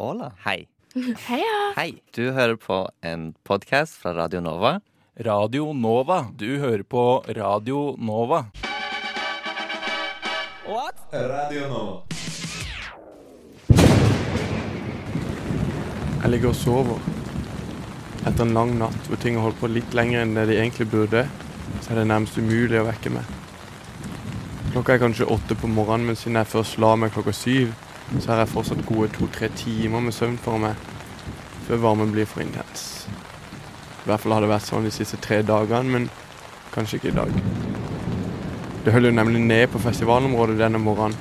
Hola. Hei. Heia! Hei. Du hører på en podkast fra Radio Nova. Radio Nova. Du hører på Radio Nova. What? Radio Nova. Jeg ligger og sover. Etter en lang natt hvor ting har holdt på litt lenger enn det de egentlig burde, så er det nærmest umulig å vekke meg. Klokka er kanskje åtte på morgenen, men siden jeg først la meg klokka syv, så har jeg fortsatt gode to-tre timer med søvn for meg før varmen blir for intens. I hvert fall har det vært sånn de siste tre dagene, men kanskje ikke i dag. Det holder jo nemlig ned på festivalområdet denne morgenen.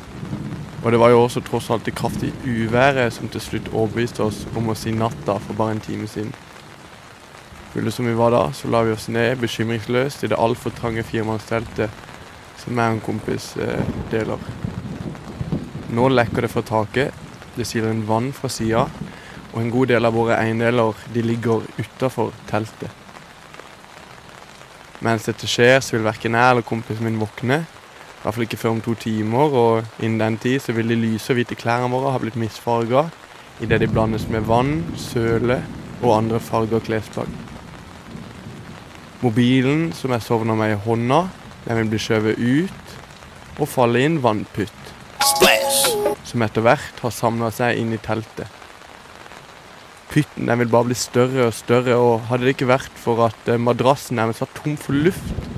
Og det var jo også tross alt det kraftige uværet som til slutt overbeviste oss om å si natta for bare en time siden. Fulle som vi var da, så la vi oss ned bekymringsløst i det altfor trange firemannsteltet som jeg og en kompis eh, deler. Nå lekker det fra taket, det siler inn vann fra sida, og en god del av våre eiendeler de ligger utafor teltet. Mens dette skjer, så vil verken jeg eller kompisen min våkne. I hvert fall ikke før om to timer, og innen den tid så vil de lyse og hvite klærne våre ha blitt misfarga idet de blandes med vann, søle og andre farger klesplagg. Mobilen som jeg sovner med i hånda, den vil bli skjøvet ut og falle i en vannpytt. Som etter hvert har samla seg inn i teltet. Pytten den vil bare bli større og større, og hadde det ikke vært for at eh, madrassen nærmest var tom for luft,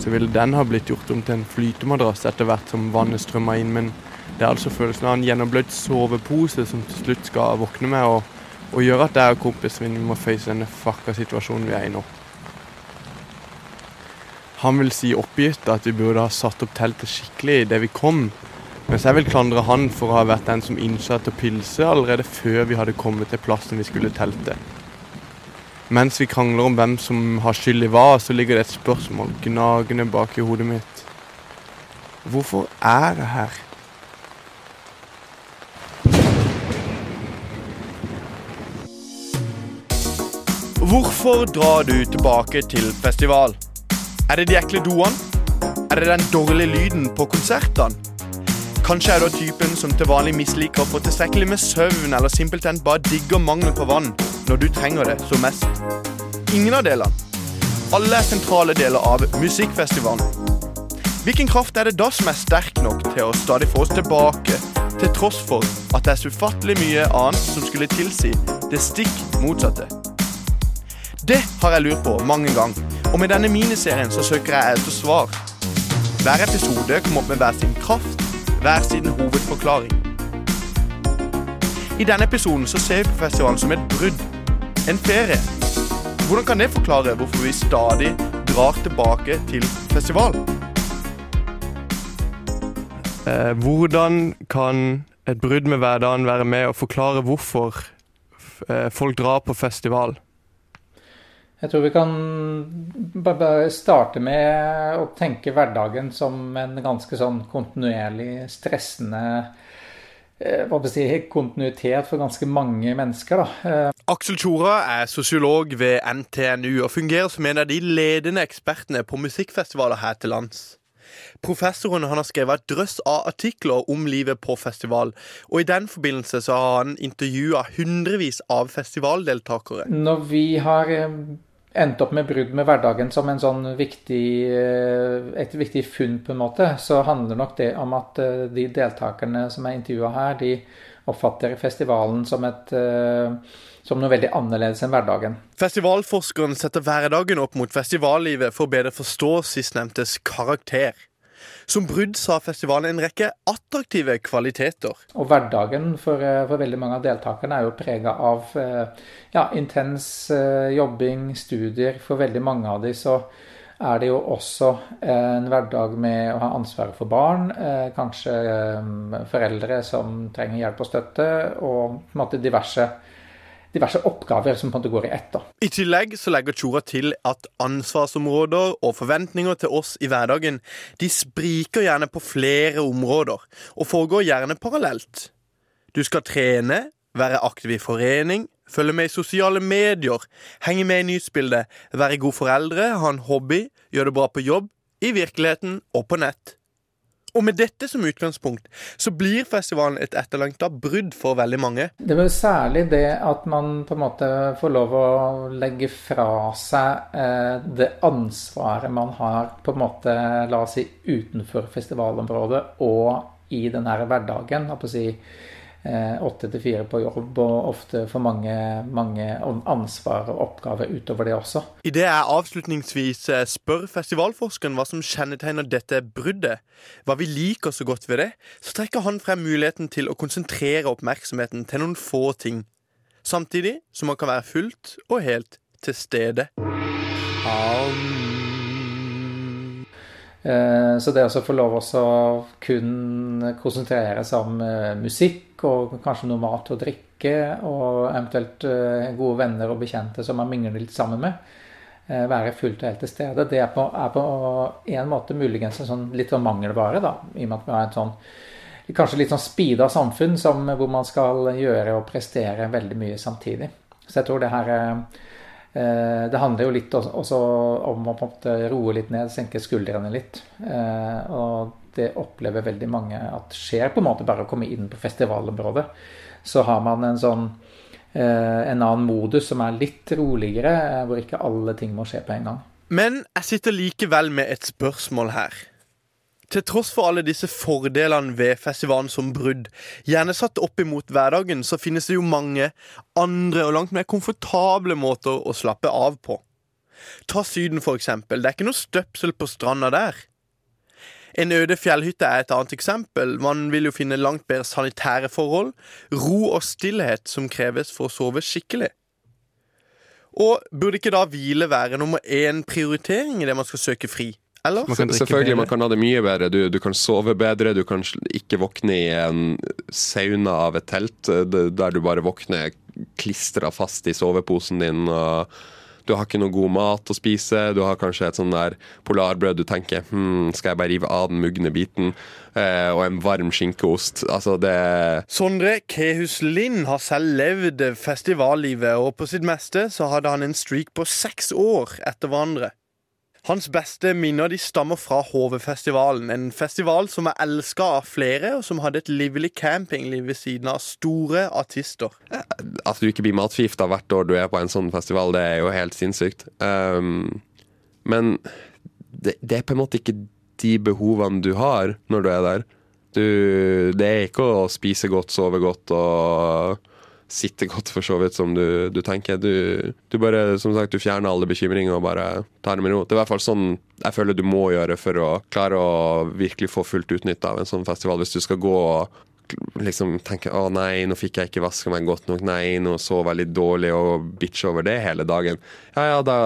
så ville den ha blitt gjort om til en flytemadrass etter hvert som vannet strømma inn. Men det er altså følelsen av en gjennomblødd sovepose som til slutt skal våkne meg og, og gjøre at jeg og kompisen min må face denne fucka situasjonen vi er i nå. Han vil si oppgitt at vi burde ha satt opp teltet skikkelig idet vi kom, mens jeg vil klandre han for å ha vært den som innsatte å pilse allerede før vi hadde kommet til plassen vi skulle telte. Mens vi krangler om hvem som har skyld i hva, så ligger det et spørsmål gnagende bak i hodet mitt. Hvorfor er jeg her? Hvorfor drar du tilbake til festival? Er det de ekle doene? Er det den dårlige lyden på konsertene? Kanskje er du typen som til vanlig misliker å få tilstrekkelig med søvn, eller simpelthen bare digger mangel på vann når du trenger det som mest. Ingen av delene. Alle er sentrale deler av musikkfestivalen. Hvilken kraft er det da som er sterk nok til å stadig få oss tilbake, til tross for at det er så ufattelig mye annet som skulle tilsi det stikk motsatte? Det har jeg lurt på mange ganger, og med denne miniserien så søker jeg etter svar. Hver episode kommer opp med hver sin kraft, hver sin hovedforklaring. I denne episoden så ser vi på festivalen som et brudd, en ferie. Hvordan kan det forklare hvorfor vi stadig drar tilbake til festival? Eh, hvordan kan et brudd med hverdagen være med å forklare hvorfor eh, folk drar på festival? Jeg tror vi kan starte med å tenke hverdagen som en ganske sånn kontinuerlig stressende eh, hva si, kontinuitet for ganske mange mennesker. Da. Aksel Tjora er sosiolog ved NTNU og fungerer som en av de ledende ekspertene på musikkfestivaler her til lands. Professoren han har skrevet et drøss av artikler om livet på festival, og i den forbindelse så har han intervjua hundrevis av festivaldeltakere. Når vi har endt opp med brudd med hverdagen som sånn viktig, et viktig funn, på en måte, så handler nok det om at de deltakerne som er intervjua her, de oppfatter festivalen som, et, som noe veldig annerledes enn hverdagen. Festivalforskeren setter hverdagen opp mot festivallivet for å bedre forstå sistnevntes karakter. Som brudd sa festivalen en rekke attraktive kvaliteter. Og hverdagen for, for veldig mange av deltakerne er jo prega av ja, intens jobbing, studier. For veldig mange av de så er det jo også en hverdag med å ha ansvaret for barn. Kanskje foreldre som trenger hjelp og støtte, og på en måte diverse diverse oppgaver som på en måte går i ett. I tillegg så legger Tjora til at ansvarsområder og forventninger til oss i hverdagen de spriker gjerne på flere områder, og foregår gjerne parallelt. Du skal trene, være aktiv i forening, følge med i sosiale medier, henge med i nyhetsbildet, være god foreldre, ha en hobby, gjøre det bra på jobb, i virkeligheten og på nett. Og med dette som utgangspunkt så blir festivalen et etterlengta brudd for veldig mange. Det er særlig det at man på en måte får lov å legge fra seg eh, det ansvaret man har på en måte, la oss si, utenfor festivalområdet og i den her hverdagen. å si, Eh, åtte til fire på jobb, og ofte for mange, mange ansvar og oppgaver utover det også. Idet jeg avslutningsvis eh, spør festivalforskeren hva som kjennetegner dette bruddet, hva vi liker så godt ved det, så trekker han frem muligheten til å konsentrere oppmerksomheten til noen få ting. Samtidig som man kan være fullt og helt til stede. Eh, så det å få lov å kun konsentrere seg om eh, musikk og kanskje noe mat og drikke, og eventuelt eh, gode venner og bekjente som man mingler litt sammen med, være fullt og helt til stede, det er på, er på en måte muligens en sånn, litt sånn mangelvare, da, i og med at vi har et sånn kanskje litt sånn speeda samfunn som, hvor man skal gjøre og prestere veldig mye samtidig. Så jeg tror det her Eh, det handler jo litt også om å roe litt ned, senke skuldrene litt. Eh, og det opplever veldig mange at skjer på en måte bare å komme inn på festivalområdet. Så har man en sånn eh, en annen modus som er litt roligere, hvor ikke alle ting må skje på en gang. Men jeg sitter likevel med et spørsmål her. Til tross for alle disse fordelene ved festivalen som brudd, gjerne satt opp imot hverdagen, så finnes det jo mange andre og langt mer komfortable måter å slappe av på. Ta Syden, for eksempel. Det er ikke noe støpsel på stranda der. En øde fjellhytte er et annet eksempel. Man vil jo finne langt bedre sanitære forhold, ro og stillhet som kreves for å sove skikkelig. Og burde ikke da hvile være nummer én prioritering i det man skal søke fri? Eller? Man Selvfølgelig, man kan ha det mye bedre. Du, du, kan sove bedre, du kan ikke våkne i en sauna av et telt eh, der du bare våkner klistra fast i soveposen din. og du har ikke noe god mat å spise. Du har kanskje et sånn der polarbrød du tenker hm, skal jeg bare rive av den mugne biten? Eh, og en varm skinkeost. Altså, det Sondre Kehus Lind har selv levd festivallivet, og på sitt meste så hadde han en streak på seks år etter hverandre. Hans beste minner de stammer fra HV-festivalen, en festival som er elska av flere, og som hadde et livlig campingliv ved siden av store artister. At du ikke blir matforgifta hvert år du er på en sånn festival, det er jo helt sinnssykt. Um, men det, det, er på en måte ikke de behovene du har når du er der. Du, det er ikke å spise godt, sove godt og sitter godt, for så vidt, som du, du tenker. Du, du, bare, som sagt, du fjerner alle bekymringer og bare tar det med ro. Det er i hvert fall sånn jeg føler du må gjøre for å klare å virkelig få fullt utnytte av en sånn festival. Hvis du skal gå og liksom tenke å nei, nå fikk jeg ikke vaska meg godt nok, nei, nå så veldig dårlig, og bitch over det hele dagen. Ja ja, da,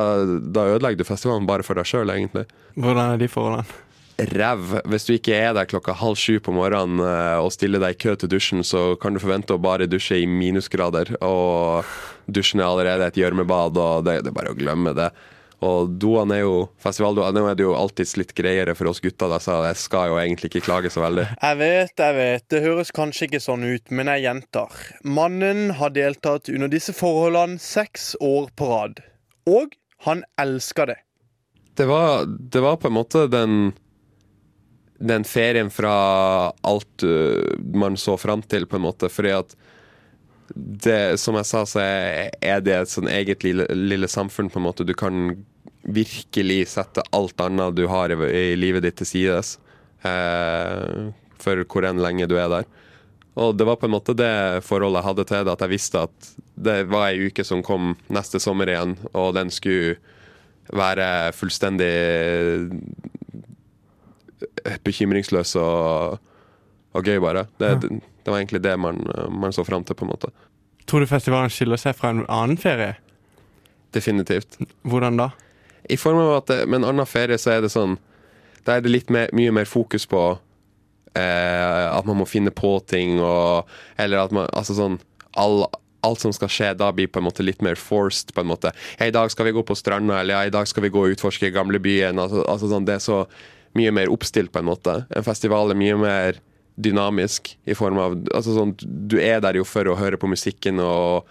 da ødelegger du festivalen bare for deg sjøl, egentlig. Hvordan er de forholdene? Ræv. Hvis du ikke er der klokka halv sju på morgenen uh, og stiller deg i kø til dusjen, så kan du forvente å bare dusje i minusgrader. Og dusjen er allerede et gjørmebad, og det, det, er bare å glemme det. Og doene er jo festivaldoene er det jo alltids litt greiere for oss gutter, da, så jeg skal jo egentlig ikke klage så veldig. Jeg vet, jeg vet. Det høres kanskje ikke sånn ut, men jeg gjentar. Mannen har deltatt under disse forholdene seks år på rad. Og han elsker det. Det var, det var på en måte den den ferien fra alt uh, man så fram til, på en måte. Fordi at det, som jeg sa, så er det et sånn eget lille, lille, samfunn, på en måte. Du kan virkelig sette alt annet du har i, i livet ditt, til sides. Uh, for hvor enn lenge du er der. Og det var på en måte det forholdet jeg hadde til det, at jeg visste at det var ei uke som kom neste sommer igjen, og den skulle være fullstendig bekymringsløs og, og gøy, bare. Det, ja. det, det, var egentlig det man, man så fram til, på en måte. Tror du festivalen skiller seg fra en annen ferie? Definitivt. Hvordan da? I form av at Med en annen ferie så er det sånn Da er det litt mer, mye mer fokus på eh, at man må finne på ting, og Eller at man Altså sånn all, alt som skal skje da, blir på en måte litt mer forced. på en måte. Ja, 'I dag skal vi gå på stranda', eller ja, 'i dag skal vi gå og utforske gamlebyen'. Altså, altså sånn, det er så mye mer oppstilt, på en måte. En festival er mye mer dynamisk i form av altså sånn, Du er der jo for å høre på musikken og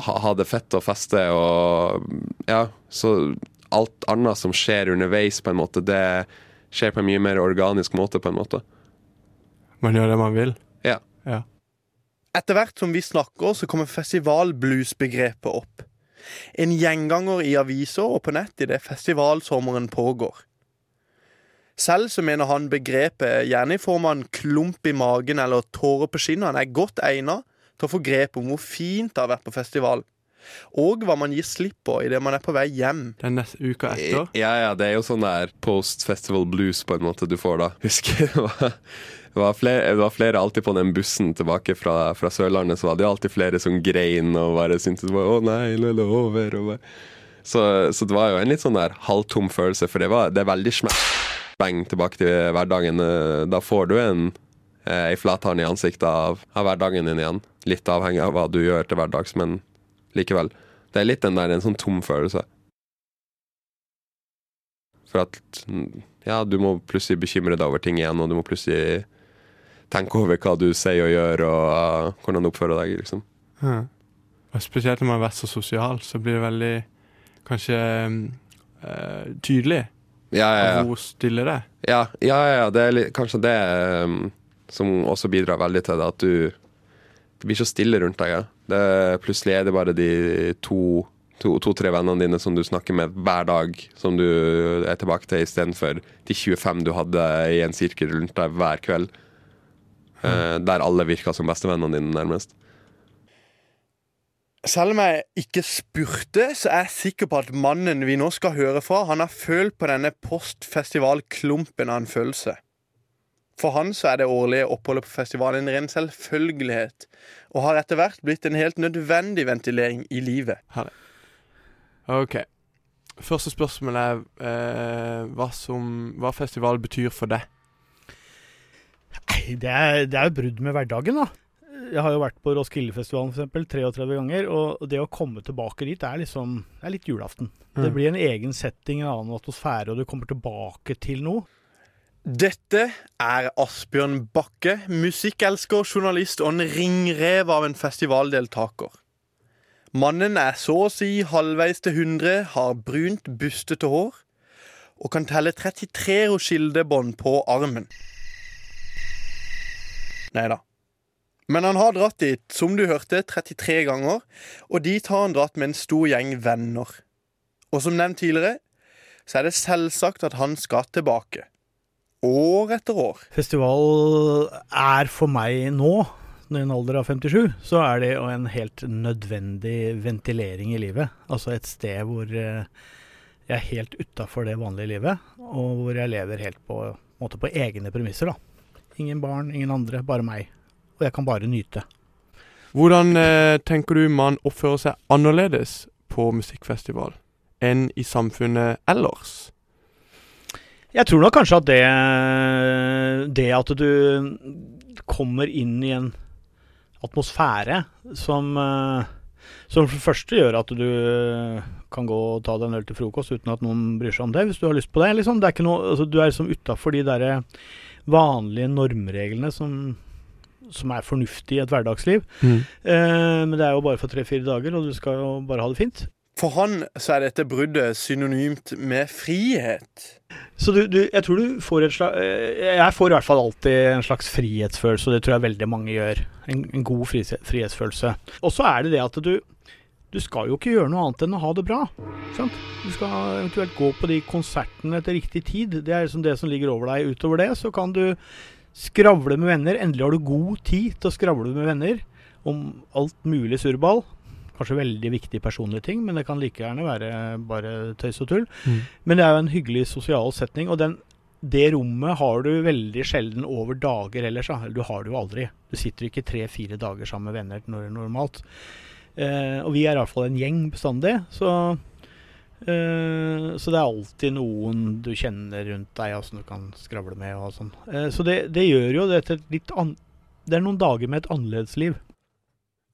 ha, ha det fett og feste og Ja, så alt annet som skjer underveis, på en måte, det skjer på en mye mer organisk måte, på en måte. Man gjør det man vil. Ja. ja. Etter hvert som vi snakker, så kommer festivalblues-begrepet opp. En gjenganger i aviser og på nett idet festivalsommeren pågår. Selv så mener han begrepet, gjerne i form av en klump i magen eller tårer på skinnene, er godt egnet til å få grep om hvor fint det har vært på festival. Og hva man gir slipp på idet man er på vei hjem. Den neste uka etter. Ja, ja, det er jo sånn der post-festival blues på en måte du får da. Husker det var, det var, flere, det var flere alltid på den bussen tilbake fra, fra Sørlandet, så var det jo alltid flere som grein og bare syntes det å nei, nå er det over. Og bare. Så, så det var jo en litt sånn der halvtom følelse, for det, var, det er veldig smeng tilbake til hverdagen. Da får du en eh, ei flathånd i ansiktet av, av hverdagen din igjen. Litt avhengig av hva du gjør til hverdags, men likevel. Det er litt den der en sånn tom følelse. For at ja, du må plutselig bekymre deg over ting igjen, og du må plutselig tenke over hva du sier og gjør, og uh, hvordan du oppfører deg, liksom. Ja. Og spesielt når man har vært så sosial, så blir det veldig kanskje eh, tydelig Ja, ja, ja. hvor stiller det ja, ja, ja det er litt, kanskje det um, som også bidrar veldig til det, at du Det blir så stille rundt deg. Ja. Det, plutselig er det bare de to to-tre vennene dine som du snakker med hver dag, som du er tilbake til, istedenfor de 25 du hadde i en sirkel rundt deg hver kveld. Eh, der alle virka som bestevennene dine, nærmest. Selv om jeg ikke spurte, så er jeg sikker på at mannen vi nå skal høre fra, han har følt på denne postfestivalklumpen av en følelse. For han så er det årlige oppholdet på festivalen en ren selvfølgelighet, og har etter hvert blitt en helt nødvendig ventilering i livet. OK. Første spørsmål er eh, hva, som, hva festival betyr for deg. Nei, det er, det er jo brudd med hverdagen, da. Jeg har jo vært på Roskildefestivalen for eksempel, 33 ganger, og det å komme tilbake dit er liksom Det er litt julaften. Det Mm. blir en egen setting, en annen atmosfære, og du kommer tilbake til noe. Dette er Asbjørn Bakke, musikkelsker, journalist og en ringrev av en festivaldeltaker. Mannen er så å si halvveis til 100, har brunt, bustete hår og kan telle 33 Roskilde-bånd på armen. Nei da. Men han har dratt dit, som du hørte, 33 ganger, og dit har han dratt med en stor gjeng venner. Og som nevnt tidligere, så er det selvsagt at han skal tilbake. År etter år. Festival er for meg nå, i en alder av 57, så er det jo en helt nødvendig ventilering i livet. Altså et sted hvor eh, jeg er helt utafor det vanlige livet, og hvor jeg lever helt på, på, egne premisser. da. Ingen barn, ingen andre, bare meg. Og jeg kan bare nyte. Hvordan eh, tenker du man oppfører seg annerledes på musikkfestival enn i samfunnet ellers? Jeg tror nok kanskje at det, det at du kommer inn i en atmosfære som, eh, som for det første gjør at du kan gå og ta deg en øl til frokost uten at noen bryr seg om det, hvis du har lyst på det. Liksom. det er noe, altså, du er liksom utafor de derre vanlige normreglene som, som er fornuftig i et hverdagsliv. Eh, men det er jo bare for tre-fire dager, og du skal jo bare ha det fint. For han så er dette bruddet synonymt med frihet. Så du, du, jeg tror du får et slags Jeg får i hvert fall alltid en slags frihetsfølelse, og det tror jeg veldig mange gjør. En, en god frihetsfølelse. Og så er det det at du du skal jo ikke gjøre noe annet enn å ha det bra. Sant? Du skal eventuelt gå på de konsertene til riktig tid. Det er liksom det som ligger over deg. Utover det så kan du skravle med venner. Endelig har du god tid til å skravle med venner om alt mulig surrball. Kanskje veldig viktige personlige ting, men det kan like gjerne være bare tøys og tull. Men det er jo en hyggelig sosial setning, og den, det rommet har du veldig sjelden over dager ellers. du har det jo aldri. Du sitter ikke tre-fire dager sammen med venner når, normalt. Eh, og vi er iallfall en gjeng bestandig, så Så det er alltid noen du kjenner rundt deg og som du kan skravle med og sånn. Eh, så det, det gjør jo det til litt an... Det er noen dager med et annerledes liv.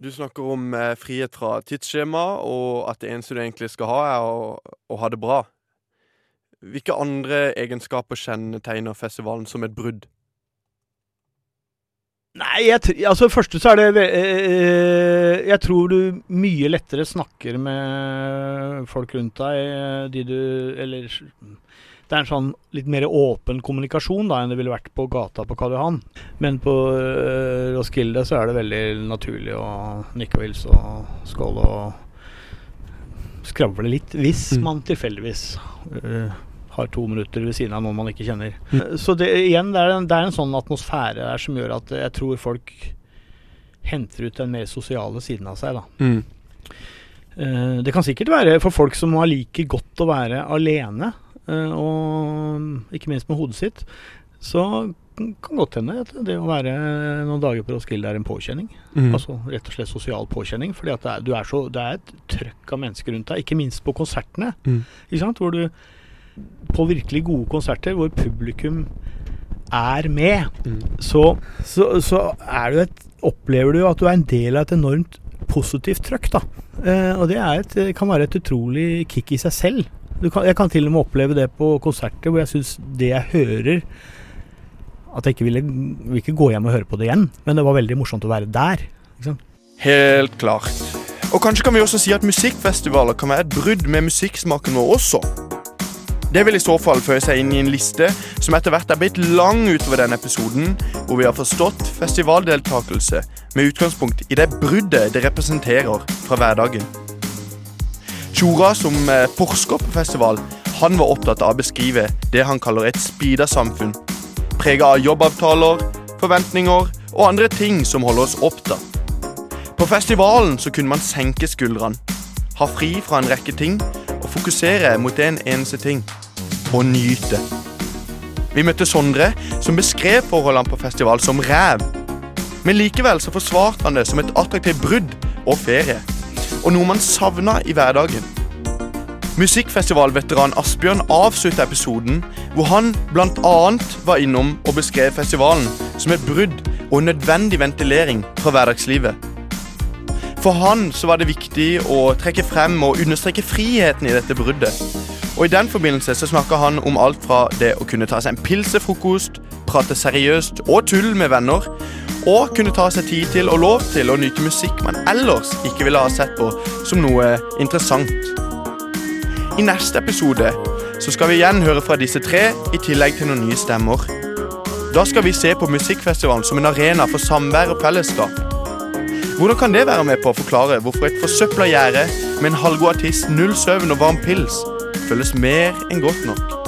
Du snakker om eh, frihet fra tidsskjema, og at det eneste du egentlig skal ha, er å, å ha det bra. Hvilke andre egenskaper kjennetegner festivalen som et brudd? Nei, jeg, altså første så er det eh, Jeg tror du mye lettere snakker med folk rundt deg, eh, de du Eller det er en sånn litt mer åpen kommunikasjon da enn det ville vært på gata på Karl Johan. Men på uh, Roskilde så er det veldig naturlig å nikke og hilse og skåle og skravle litt, hvis Mm. man tilfeldigvis uh, har to minutter ved siden av noen man ikke kjenner. Mm. Uh, Så det, igjen, det er, en, det er en sånn atmosfære der som gjør at jeg tror folk henter ut den mer sosiale siden av seg, da. Mm. Eh, det kan sikkert være for folk som har like godt å være alene, eh, og ikke minst med hodet sitt, så kan godt hende at det å være noen dager på Roskilde er en påkjenning. Mm. Altså rett og slett sosial påkjenning. Fordi at det er, er så, det er et trøkk av mennesker rundt deg, ikke minst på konsertene. Mm. Ikke sant? Hvor du På virkelig gode konserter hvor publikum er med, Mm. så, så, så er et, opplever du at du er en del av et enormt positivt trøkk. da. Eh, og det et, kan være et utrolig kick i seg selv. Kan, jeg kan til og med oppleve det på konserter hvor jeg syns det jeg hører At jeg ikke ville, vil ikke gå hjem og høre på det igjen, men det var veldig morsomt å være der. Helt klart. Og kanskje kan vi også si at musikkfestivaler kan være et brudd med musikksmaken vår også. Det vil i så fall føye seg inn i en liste som etter hvert er blitt lang utover denne episoden, hvor vi har forstått festivaldeltakelse med utgangspunkt i det bruddet det representerer fra hverdagen. Tjora, som eh, forsker på festival, han var opptatt av å beskrive det han kaller et speeda samfunn. Prega av jobbavtaler, forventninger og andre ting som holder oss opptatt. På festivalen så kunne man senke skuldrene, ha fri fra en rekke ting og fokusere mot en eneste ting og nyte. Vi møtte Sondre, som beskrev forholdene på festival som ræv. Men likevel så forsvarte han det som et attraktivt brudd og ferie, og noe man savna i hverdagen. Musikkfestivalveteran Asbjørn avslutta episoden hvor han bl.a. var innom og beskrev festivalen som et brudd og en nødvendig ventilering fra hverdagslivet. For han så var det viktig å trekke frem og understreke friheten i dette bruddet. Og I den forbindelse så snakka han om alt fra det å kunne ta seg en pilsefrokost, prate seriøst og tull med venner, og kunne ta seg tid til og lov til å nyte musikk man ellers ikke ville ha sett på som noe interessant. I neste episode så skal vi igjen høre fra disse tre, i tillegg til noen nye stemmer. Da skal vi se på musikkfestivalen som en arena for samvær og fellesskap. Hvordan kan det være med på å forklare hvorfor et forsøpla gjerde med en halvgod artist, null søvn og varm pils føles mer enn godt nok?